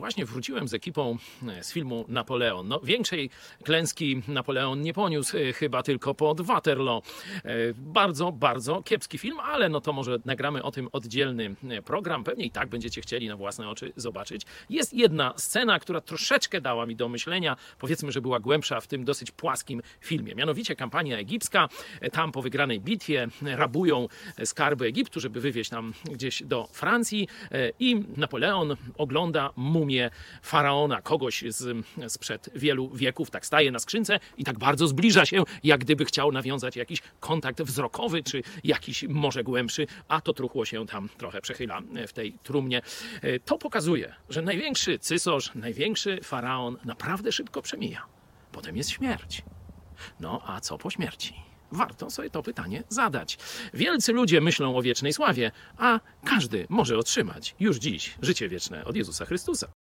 Właśnie wróciłem z ekipą e, z filmu Napoleon. No, większej klęski Napoleon nie poniósł, e, chyba tylko pod Waterloo. E, Bardzo, bardzo kiepski film, ale no to może nagramy o tym oddzielny program. Pewnie i tak będziecie chcieli na własne oczy zobaczyć. Jest jedna scena, która troszeczkę dała mi do myślenia. Powiedzmy, że była głębsza w tym dosyć płaskim filmie. Mianowicie kampania egipska. Tam po wygranej bitwie rabują skarby Egiptu, żeby wywieźć nam gdzieś do Francji i Napoleon ogląda mumię faraona, kogoś z, sprzed wielu wieków, tak staje na skrzynce i tak bardzo zbliża się, jak gdyby chciał nawiązać jakiś kontakt wzrokowy, czy jakiś może głębszy, a to truchło się tam trochę przechyla w tej trumnie. E, To pokazuje, że największy cysarz, największy faraon naprawdę szybko przemija. Potem jest śmierć. No a co po śmierci? Warto sobie to pytanie zadać. Wielcy ludzie myślą o wiecznej sławie, a każdy może otrzymać już dziś życie wieczne od Jezusa Chrystusa.